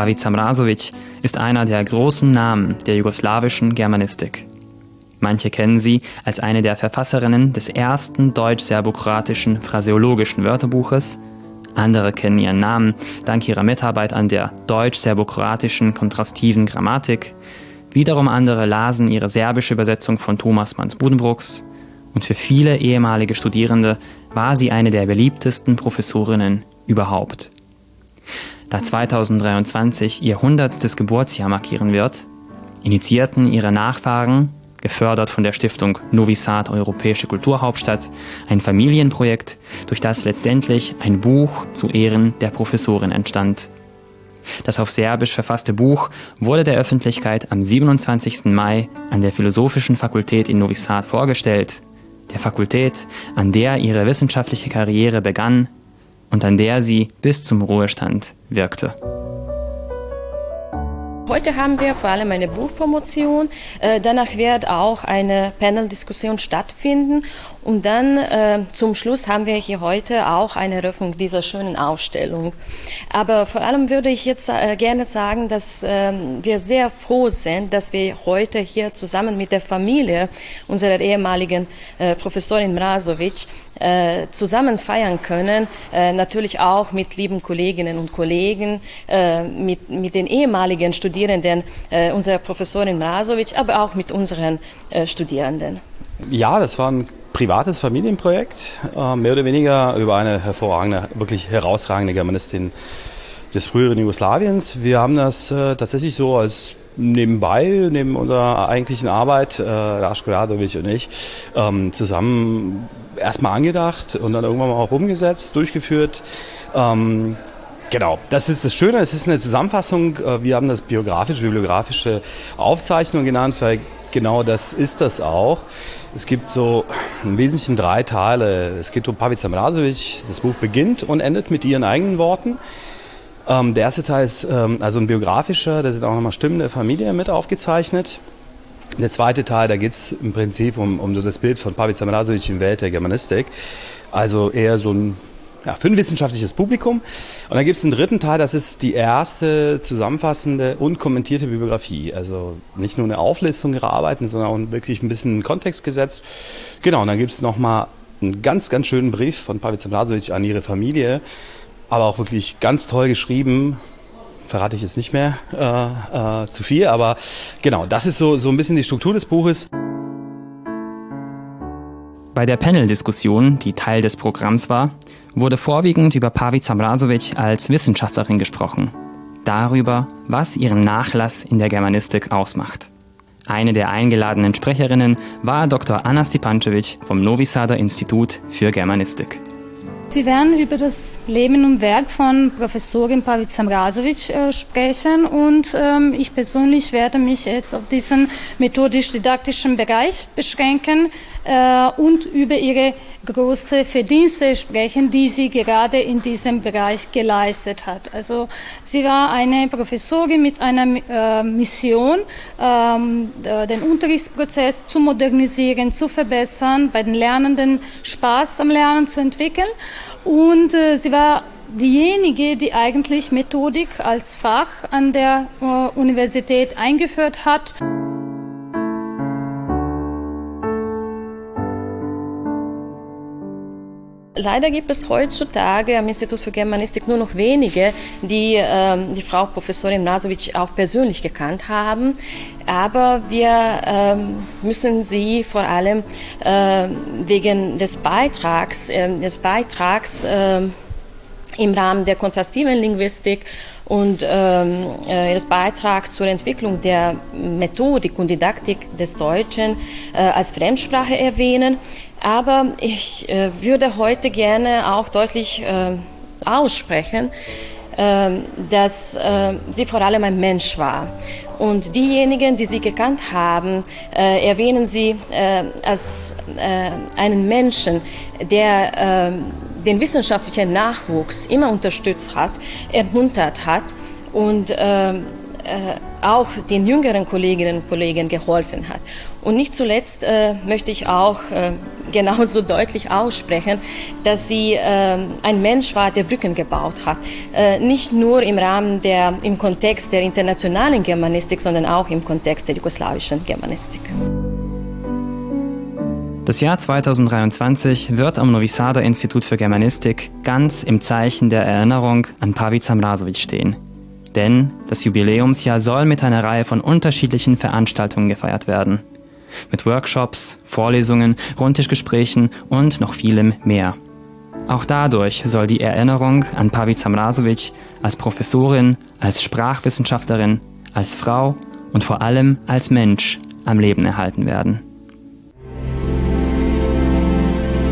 Pavica Mrasovic ist einer der großen Namen der jugoslawischen Germanistik. Manche kennen sie als eine der Verfasserinnen des ersten deutsch-serbokroatischen phraseologischen Wörterbuches. Andere kennen ihren Namen dank ihrer Mitarbeit an der deutsch-serbokroatischen kontrastiven Grammatik. Wiederum andere lasen ihre serbische Übersetzung von Thomas Manns Budenbrooks. Und für viele ehemalige Studierende war sie eine der beliebtesten Professorinnen überhaupt. Da 2023 ihr 100. Geburtsjahr markieren wird, initiierten ihre Nachfahren gefördert von der Stiftung Novi Sad Europäische Kulturhauptstadt, ein Familienprojekt, durch das letztendlich ein Buch zu Ehren der Professorin entstand. Das auf Serbisch verfasste Buch wurde der Öffentlichkeit am 27. Mai an der Philosophischen Fakultät in Novi Sad vorgestellt, der Fakultät, an der ihre wissenschaftliche Karriere begann und an der sie bis zum Ruhestand wirkte. Heute haben wir vor allem eine Buchpromotion. Äh, danach wird auch eine Panel-Diskussion stattfinden. Und dann äh, zum Schluss haben wir hier heute auch eine Eröffnung dieser schönen Ausstellung. Aber vor allem würde ich jetzt äh, gerne sagen, dass äh, wir sehr froh sind, dass wir heute hier zusammen mit der Familie unserer ehemaligen Professorin Mrasovic äh, zusammen feiern können. Äh, natürlich auch mit lieben Kolleginnen und Kollegen, äh, mit, mit den ehemaligen Studierenden äh, unserer Professorin Mrasovic, aber auch mit unseren äh, Studierenden. Ja, das war ein privates Familienprojekt, äh, mehr oder weniger über eine hervorragende, wirklich herausragende Germanistin des früheren Jugoslawiens. Wir haben das tatsächlich so als nebenbei, neben unserer eigentlichen Arbeit, äh, Raschko Radovic und ich, ähm, zusammen erstmal angedacht und dann irgendwann mal auch umgesetzt, durchgeführt. Ähm, genau, das ist das Schöne, es ist eine Zusammenfassung. Äh, wir haben das biografische, bibliografische Aufzeichnung genannt, weil genau das ist das auch. Es gibt so im Wesentlichen drei Teile. Es geht um Pavica Mrazovic. Das Buch beginnt und endet mit ihren eigenen Worten. Ähm, der erste Teil ist ähm, also ein biografischer, da sind auch nochmal Stimmen der Familie mit aufgezeichnet. Der zweite Teil, da geht es im Prinzip um, um das Bild von Pavica Mrazovic in Welt der Germanistik. Also eher so ein ja, für ein wissenschaftliches Publikum. Und dann gibt es einen dritten Teil, das ist die erste zusammenfassende und kommentierte Bibliografie. Also nicht nur eine Auflistung ihrer Arbeiten, sondern auch wirklich ein bisschen Kontext gesetzt. Genau, und dann gibt es nochmal einen ganz, ganz schönen Brief von Pavica Mrazovic an ihre Familie, aber auch wirklich ganz toll geschrieben. Verrate ich jetzt nicht mehr äh, äh, zu viel, aber genau, das ist so, so ein bisschen die Struktur des Buches. Bei der Panel-Diskussion, die Teil des Programms war, wurde vorwiegend über Pavica Mrasovic als Wissenschaftlerin gesprochen. Darüber, was ihren Nachlass in der Germanistik ausmacht. Eine der eingeladenen Sprecherinnen war Dr. Anna Stipancevic vom Novi Sada Institut für Germanistik. Wir werden über das Leben und Werk von Professorin Pavica Mrasovic äh, sprechen und ähm, ich persönlich werde mich jetzt auf diesen methodisch-didaktischen Bereich beschränken und über ihre große Verdienste sprechen, die sie gerade in diesem Bereich geleistet hat. Also sie war eine Professorin mit einer äh, Mission, ähm, den Unterrichtsprozess zu modernisieren, zu verbessern, bei den Lernenden Spaß am Lernen zu entwickeln. Und äh, sie war diejenige, die eigentlich Methodik als Fach an der äh, Universität eingeführt hat. Leider gibt es heutzutage am Institut für Germanistik nur noch wenige, die ähm, die Frau Professorin Mrasovic auch persönlich gekannt haben. Aber wir ähm, müssen sie vor allem äh, wegen des Beitrags, äh, des Beitrags äh, im Rahmen der kontrastiven Linguistik und ähm, äh, des Beitrags zur Entwicklung der Methodik und Didaktik des Deutschen äh, als Fremdsprache erwähnen. Aber ich äh, würde heute gerne auch deutlich äh, aussprechen, äh, dass äh, sie vor allem ein Mensch war. Und diejenigen, die sie gekannt haben, äh, erwähnen sie äh, als einen Menschen, der den wissenschaftlichen Nachwuchs immer unterstützt hat, ermuntert hat und äh, auch den jüngeren Kolleginnen und Kollegen geholfen hat. Und nicht zuletzt äh, möchte ich auch äh, genauso deutlich aussprechen, dass sie äh, ein Mensch war, der Brücken gebaut hat. Äh, nicht nur im Rahmen der, im Kontext der internationalen Germanistik, sondern auch im Kontext der jugoslawischen Germanistik. Das Jahr 2023 wird am Novi Sada Institut für Germanistik ganz im Zeichen der Erinnerung an Pavica Mrasovic stehen. Denn das Jubiläumsjahr soll mit einer Reihe von unterschiedlichen Veranstaltungen gefeiert werden. Mit Workshops, Vorlesungen, Rundtischgesprächen und noch vielem mehr. Auch dadurch soll die Erinnerung an Pavica Mrasovic als Professorin, als Sprachwissenschaftlerin, als Frau und vor allem als Mensch am Leben erhalten werden.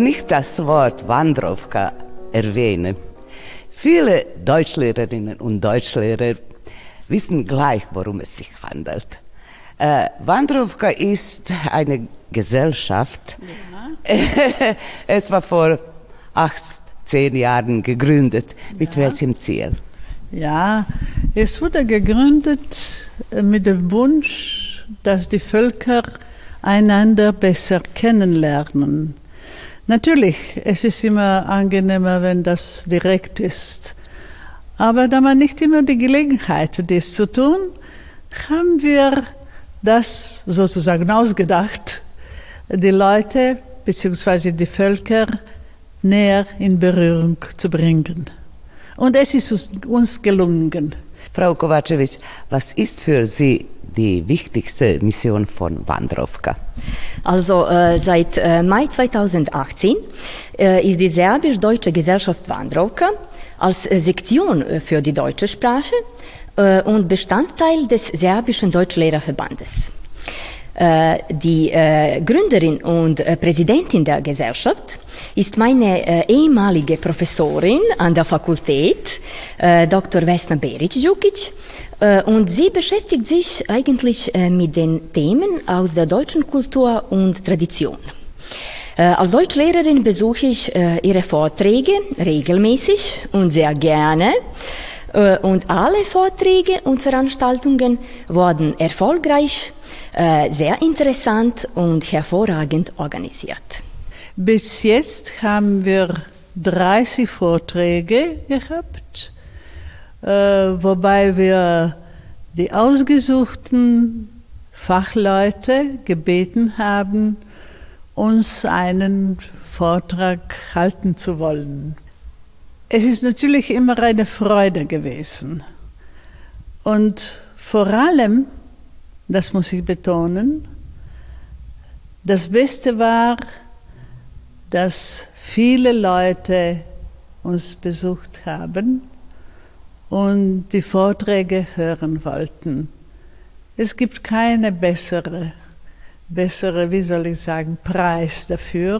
Wenn ich das Wort Wandrowka erwähne, viele Deutschlehrerinnen und Deutschlehrer wissen gleich, worum es sich handelt. Äh, Wandrowka ist eine Gesellschaft, ja. etwa vor acht, zehn Jahren gegründet. Mit ja. welchem Ziel? Ja, es wurde gegründet mit dem Wunsch, dass die Völker einander besser kennenlernen. Natürlich, es ist immer angenehmer, wenn das direkt ist. Aber da man nicht immer die Gelegenheit hat, dies zu tun, haben wir das sozusagen ausgedacht, die Leute bzw. die Völker näher in Berührung zu bringen. Und es ist uns gelungen. Frau Kovacevic, was ist für Sie die wichtigste Mission von Wandrowka? Also äh, seit äh, Mai 2018 äh, ist die serbisch-deutsche Gesellschaft Wandrowka als Sektion äh, für die deutsche Sprache äh, und Bestandteil des serbischen Deutschlehrerverbandes. Äh, die Gründerin und Präsidentin der Gesellschaft ist meine ehemalige Professorin an der Fakultät, Dr. Vesna Beric-Djukic, und sie beschäftigt sich eigentlich äh, mit den Themen aus der deutschen Kultur und Tradition. Äh, als Deutschlehrerin besuche ich ihre Vorträge regelmäßig und sehr gerne. Und alle Vorträge und Veranstaltungen wurden erfolgreich, sehr interessant und hervorragend organisiert. Bis jetzt haben wir 30 Vorträge gehabt äh, wobei wir die ausgesuchten Fachleute gebeten haben, uns einen Vortrag halten zu wollen. Es ist natürlich immer eine Freude gewesen. Und vor allem, das muss ich betonen, das Beste war, dass viele Leute uns besucht haben und die Vorträge hören wollten. Es gibt keine bessere, bessere, wie soll ich sagen, Preis dafür,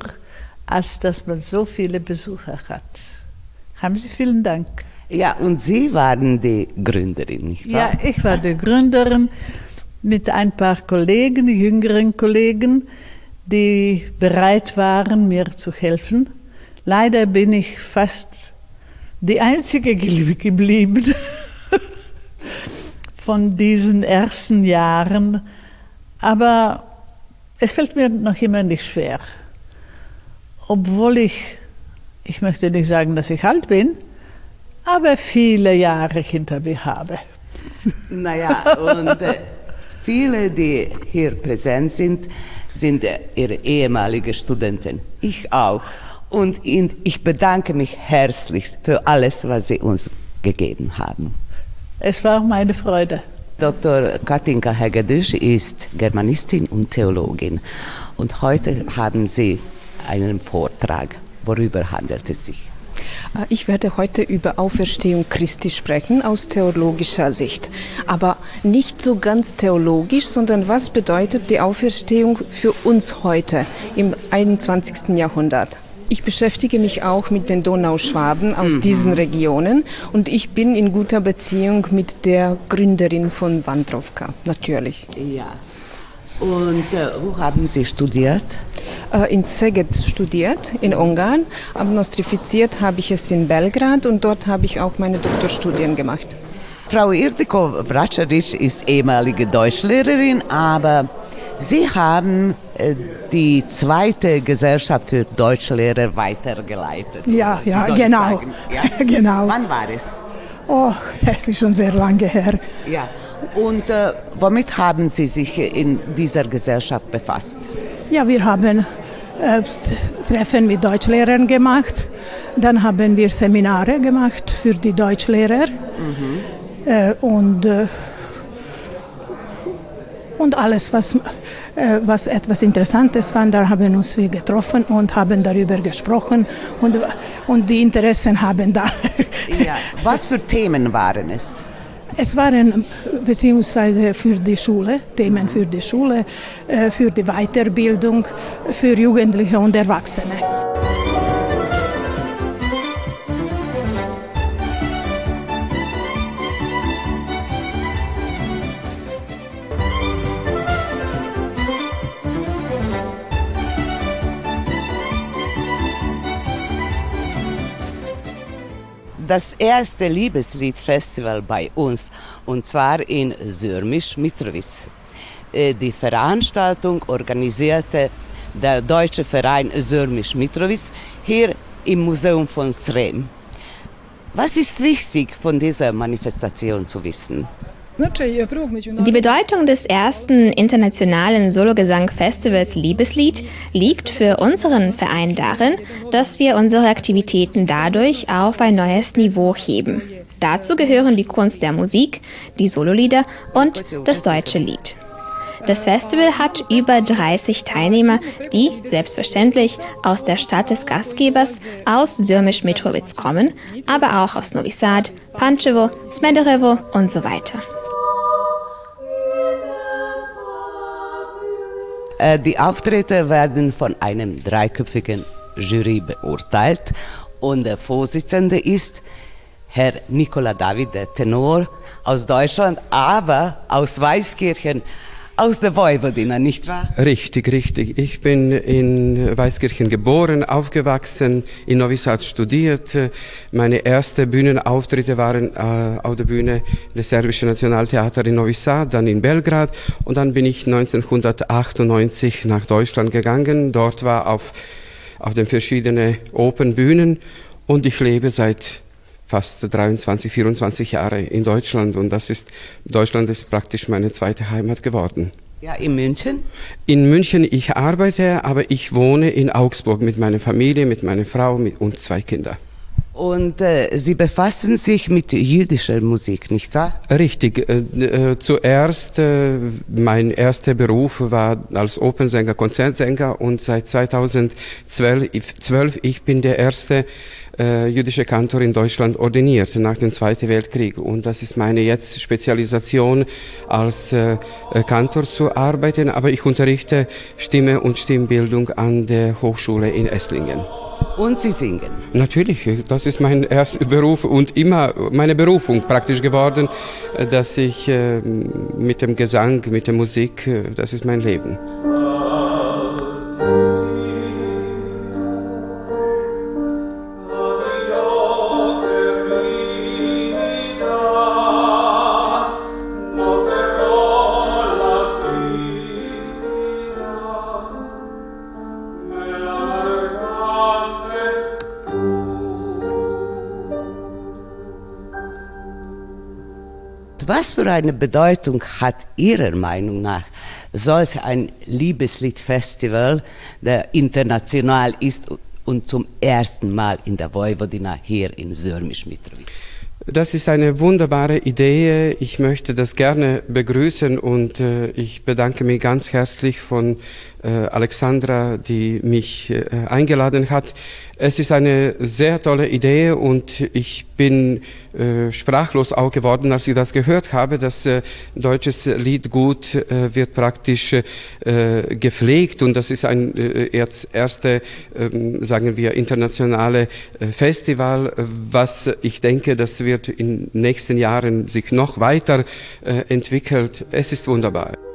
als dass man so viele Besucher hat. Haben Sie vielen Dank. Ja, und Sie waren die Gründerin, nicht wahr? Ja, ich war die Gründerin mit ein paar Kollegen, jüngeren Kollegen, die bereit waren, mir zu helfen. Leider bin ich fast die einzige geblieben von diesen ersten Jahren. Aber es fällt mir noch immer nicht schwer. Obwohl ich, ich möchte nicht sagen, dass ich alt bin, aber viele Jahre hinter mir habe. Naja, und äh, viele, die hier präsent sind, sind äh, ihre ehemalige Studenten. Ich auch. Und ich bedanke mich herzlichst für alles, was Sie uns gegeben haben. Es war meine Freude. Dr. Katinka Hegedüsch ist Germanistin und Theologin. Und heute haben Sie einen Vortrag. Worüber handelt es sich? Äh, ich werde heute über Auferstehung Christi sprechen aus theologischer Sicht. Aber nicht so ganz theologisch, sondern was bedeutet die Auferstehung für uns heute im 21. Jahrhundert? Ich beschäftige mich auch mit den Donauschwaben aus mhm. diesen Regionen und ich bin in guter Beziehung mit der Gründerin von Wandrowka, natürlich. Ja. Und äh, wo haben Sie studiert? Äh, in Szeged studiert, in Ungarn. Aber nostrifiziert habe ich es in Belgrad und dort habe ich auch meine Doktorstudien gemacht. Frau Irdiko Vracaric ist ehemalige Deutschlehrerin, aber Sie haben äh, die zweite Gesellschaft für Deutschlehrer weitergeleitet. Ja, ja, genau. Ja? genau. Wann war es? Oh, es ist schon sehr lange her. Ja. Und äh, womit haben Sie sich in dieser Gesellschaft befasst? Ja, wir haben äh, Treffen mit Deutschlehrern gemacht. Dann haben wir Seminare gemacht für die Deutschlehrer. Mhm. Äh, und, äh, und alles, was, äh, was etwas Interessantes war, da haben uns wir getroffen und haben darüber gesprochen. Und, und die Interessen haben da. ja. Was für Themen waren es? Es waren beziehungsweise für die Schule, Themen für die Schule, äh, für die Weiterbildung, für Jugendliche und Erwachsene. Das erste Liebesliedfestival bei uns und zwar in Sörmisch-Mitrovic. Äh, die Veranstaltung organisierte der Deutsche Verein Sörmisch-Mitrovic hier im Museum von Srem. Was ist wichtig von dieser Manifestation zu wissen? Die Bedeutung des ersten internationalen Sologesang-Festivals Liebeslied liegt für unseren Verein darin, dass wir unsere Aktivitäten dadurch auf ein neues Niveau heben. Dazu gehören die Kunst der Musik, die Sololieder und das deutsche Lied. Das Festival hat über 30 Teilnehmer, die selbstverständlich aus der Stadt des Gastgebers aus Syrmisch-Mitrovic kommen, aber auch aus Novi Sad, Pančevo, Smederevo und so weiter. Die Auftritte werden von einem dreiköpfigen Jury beurteilt. Und der Vorsitzende ist Herr Nicola David, der Tenor aus Deutschland, aber aus Weißkirchen aus der Vojvodina, nicht wahr? Richtig, richtig. Ich bin in Weißkirchen geboren, aufgewachsen, in Novi Sad studiert. Meine ersten Bühnenauftritte waren äh, auf der Bühne des Serbischen Nationaltheaters in Novi Sad, dann in Belgrad und dann bin ich 1998 nach Deutschland gegangen. Dort war auf, auf den verschiedenen Open Bühnen und ich lebe seit fast 23, 24 Jahre in Deutschland und das ist, Deutschland ist praktisch meine zweite Heimat geworden. Ja, in München? In München, ich arbeite, aber ich wohne in Augsburg mit meiner Familie, mit meiner Frau mit, und zwei Kindern. Und äh, Sie befassen sich mit jüdischer Musik, nicht wahr? Richtig. Äh, äh, zuerst, äh, mein erster Beruf war als Opernsänger, Konzertsänger und seit 2012 12, ich bin der erste äh, jüdische Kantor in Deutschland ordiniert nach dem Zweiten Weltkrieg. Und das ist meine jetzt Spezialisation als äh, Kantor zu arbeiten, aber ich unterrichte Stimme und Stimmbildung an der Hochschule in Esslingen. Und Sie singen? Natürlich, das ist mein erster Beruf und immer meine Berufung praktisch geworden, dass ich äh, mit dem Gesang, mit der Musik, äh, das ist mein Leben. Was für eine Bedeutung hat Ihrer Meinung nach solch ein Liebesliedfestival, der international ist und zum ersten Mal in der Vojvodina hier in Sörmisch-Mitrovic? Das ist eine wunderbare Idee. Ich möchte das gerne begrüßen und äh, ich bedanke mich ganz herzlich von Alexandra, die mich äh, eingeladen hat. Es ist eine sehr tolle Idee und ich bin äh, sprachlos auch geworden, als ich das gehört habe. Das äh, deutsches Liedgut äh, wird praktisch äh, gepflegt und das ist ein äh, erste, ähm, sagen wir, internationale äh, Festival, was ich denke, das wird in nächsten Jahren sich noch weiter äh, entwickelt. Es ist wunderbar.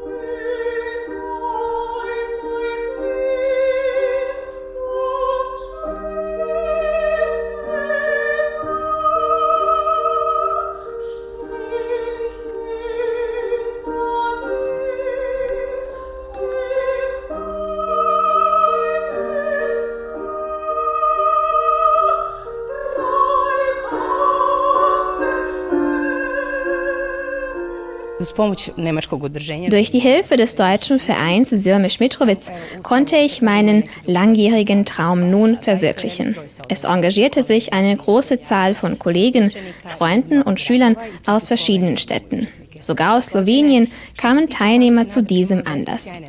Durch die Hilfe des deutschen Vereins Sirmisch Mitrowitz konnte ich meinen langjährigen Traum nun verwirklichen. Es engagierte sich eine große Zahl von Kollegen, Freunden und Schülern aus verschiedenen Städten. Sogar aus Slowenien kamen Teilnehmer zu diesem Anlass.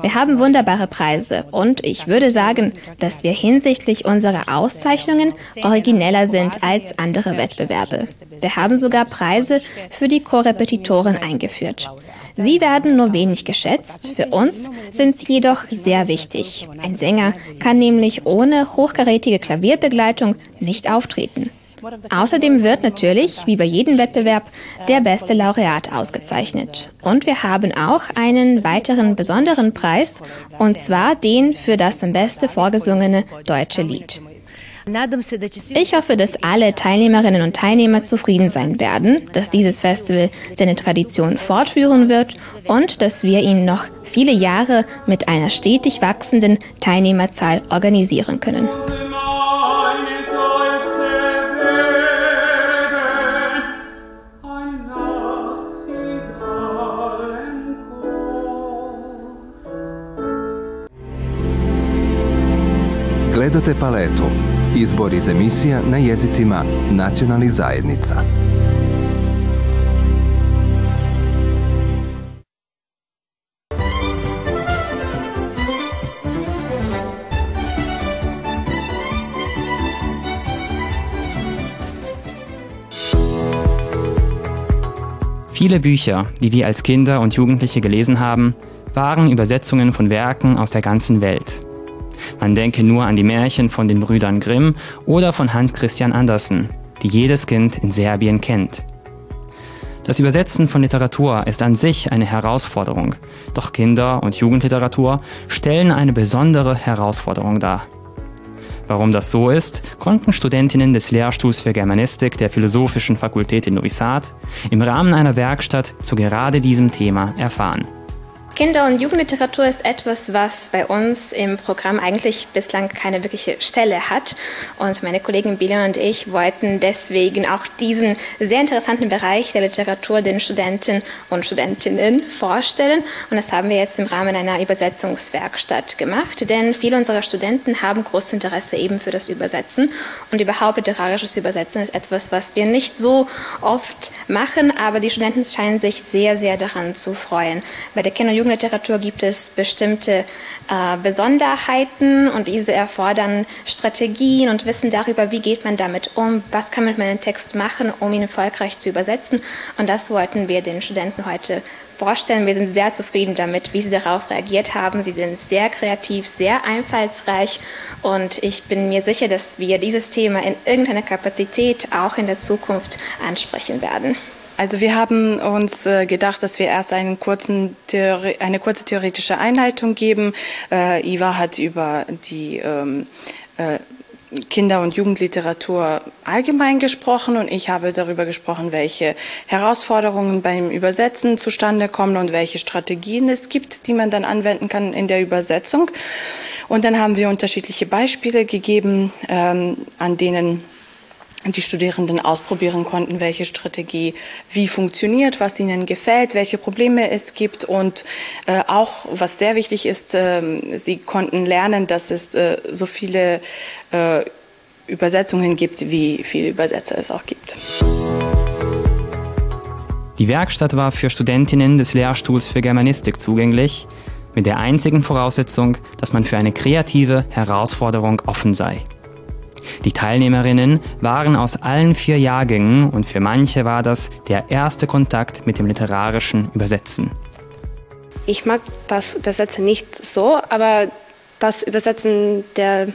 Wir haben wunderbare Preise und ich würde sagen, dass wir hinsichtlich unserer Auszeichnungen origineller sind als andere Wettbewerbe. Wir haben sogar Preise für die Chorrepetitoren eingeführt. Sie werden nur wenig geschätzt, für uns sind sie jedoch sehr wichtig. Ein Sänger kann nämlich ohne hochkarätige Klavierbegleitung nicht auftreten. Außerdem wird natürlich, wie bei jedem Wettbewerb, der beste Laureat ausgezeichnet. Und wir haben auch einen weiteren besonderen Preis, und zwar den für das am besten vorgesungene deutsche Lied. Ich hoffe, dass alle Teilnehmerinnen und Teilnehmer zufrieden sein werden, dass dieses Festival seine Tradition fortführen wird und dass wir ihn noch viele Jahre mit einer stetig wachsenden Teilnehmerzahl organisieren können. Gledate paletu. Izbor iz emisija na jezicima nacionalnih zajednica. Viele Bücher, die wir als Kinder und Jugendliche gelesen haben, waren Übersetzungen von Werken aus der ganzen Welt. Man denke nur an die Märchen von den Brüdern Grimm oder von Hans Christian Andersen, die jedes Kind in Serbien kennt. Das Übersetzen von Literatur ist an sich eine Herausforderung, doch Kinder- und Jugendliteratur stellen eine besondere Herausforderung dar. Warum das so ist, konnten Studentinnen des Lehrstuhls für Germanistik der Philosophischen Fakultät in Novi Sad im Rahmen einer Werkstatt zu gerade diesem Thema erfahren. Kinder- und Jugendliteratur ist etwas, was bei uns im Programm eigentlich bislang keine wirkliche Stelle hat. Und meine Kollegin Bilan und ich wollten deswegen auch diesen sehr interessanten Bereich der Literatur den Studenten und Studentinnen vorstellen. Und das haben wir jetzt im Rahmen einer Übersetzungswerkstatt gemacht, denn viele unserer Studenten haben großes Interesse eben für das Übersetzen. Und überhaupt literarisches Übersetzen ist etwas, was wir nicht so oft machen, aber die Studenten scheinen sich sehr, sehr daran zu freuen. Bei der Kinder- Jugendliteratur gibt es bestimmte äh, Besonderheiten und diese erfordern Strategien und Wissen darüber, wie geht man damit um, was kann man mit einem Text machen, um ihn erfolgreich zu übersetzen. Und das wollten wir den Studenten heute vorstellen. Wir sind sehr zufrieden damit, wie sie darauf reagiert haben. Sie sind sehr kreativ, sehr einfallsreich und ich bin mir sicher, dass wir dieses Thema in irgendeiner Kapazität auch in der Zukunft ansprechen werden. Also wir haben uns äh, gedacht, dass wir erst einen kurzen Theori eine kurze theoretische Einleitung geben. Äh, Iva hat über die ähm, äh, Kinder- und Jugendliteratur allgemein gesprochen und ich habe darüber gesprochen, welche Herausforderungen beim Übersetzen zustande kommen und welche Strategien es gibt, die man dann anwenden kann in der Übersetzung. Und dann haben wir unterschiedliche Beispiele gegeben, ähm, an denen die Studierenden ausprobieren konnten, welche Strategie wie funktioniert, was ihnen gefällt, welche Probleme es gibt und äh, auch, was sehr wichtig ist, äh, sie konnten lernen, dass es äh, so viele äh, Übersetzungen gibt, wie viele Übersetzer es auch gibt. Die Werkstatt war für Studentinnen des Lehrstuhls für Germanistik zugänglich. mit der einzigen Voraussetzung, dass man für eine kreative Herausforderung offen sei. Die Teilnehmerinnen waren aus allen vier Jahrgängen und für manche war das der erste Kontakt mit dem literarischen Übersetzen. Ich mag das Übersetzen nicht so, aber das Übersetzen der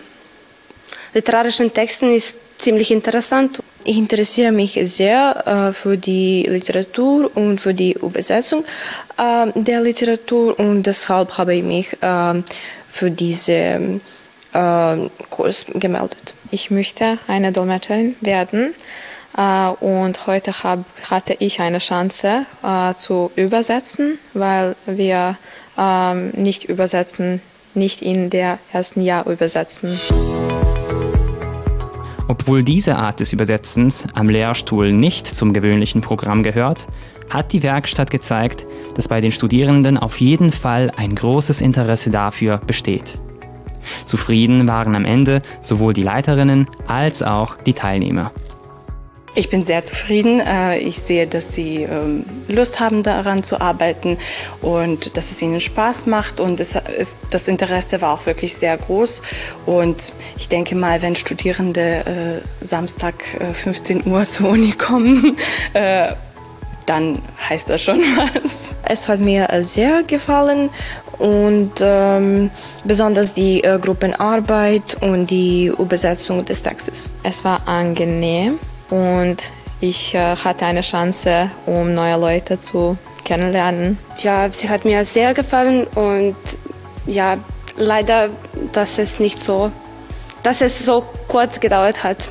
literarischen Texten ist ziemlich interessant. Ich interessiere mich sehr äh, für die Literatur und für die Übersetzung äh, der Literatur und deshalb habe ich mich äh, für diesen äh, Kurs gemeldet. Ich möchte eine Dolmetscherin werden äh, und heute hab, hatte ich eine Chance äh, zu übersetzen, weil wir ähm, nicht übersetzen, nicht in der ersten Jahr übersetzen. Obwohl diese Art des Übersetzens am Lehrstuhl nicht zum gewöhnlichen Programm gehört, hat die Werkstatt gezeigt, dass bei den Studierenden auf jeden Fall ein großes Interesse dafür besteht. Zufrieden waren am Ende sowohl die Leiterinnen als auch die Teilnehmer. Ich bin sehr zufrieden. Äh, ich sehe, dass Sie ähm, Lust haben, daran zu arbeiten und dass es Ihnen Spaß macht. Und es ist, das Interesse war auch wirklich sehr groß. Und ich denke mal, wenn Studierende äh, Samstag 15 äh, Uhr zur Uni kommen, dann heißt das schon was. Es hat mir sehr gefallen und ähm, besonders die äh, Gruppenarbeit und die Übersetzung des Textes. Es war angenehm und ich äh, hatte eine Chance, um neue Leute zu kennenlernen. Ja, sie hat mir sehr gefallen und ja, leider, dass es nicht so, dass es so kurz gedauert hat.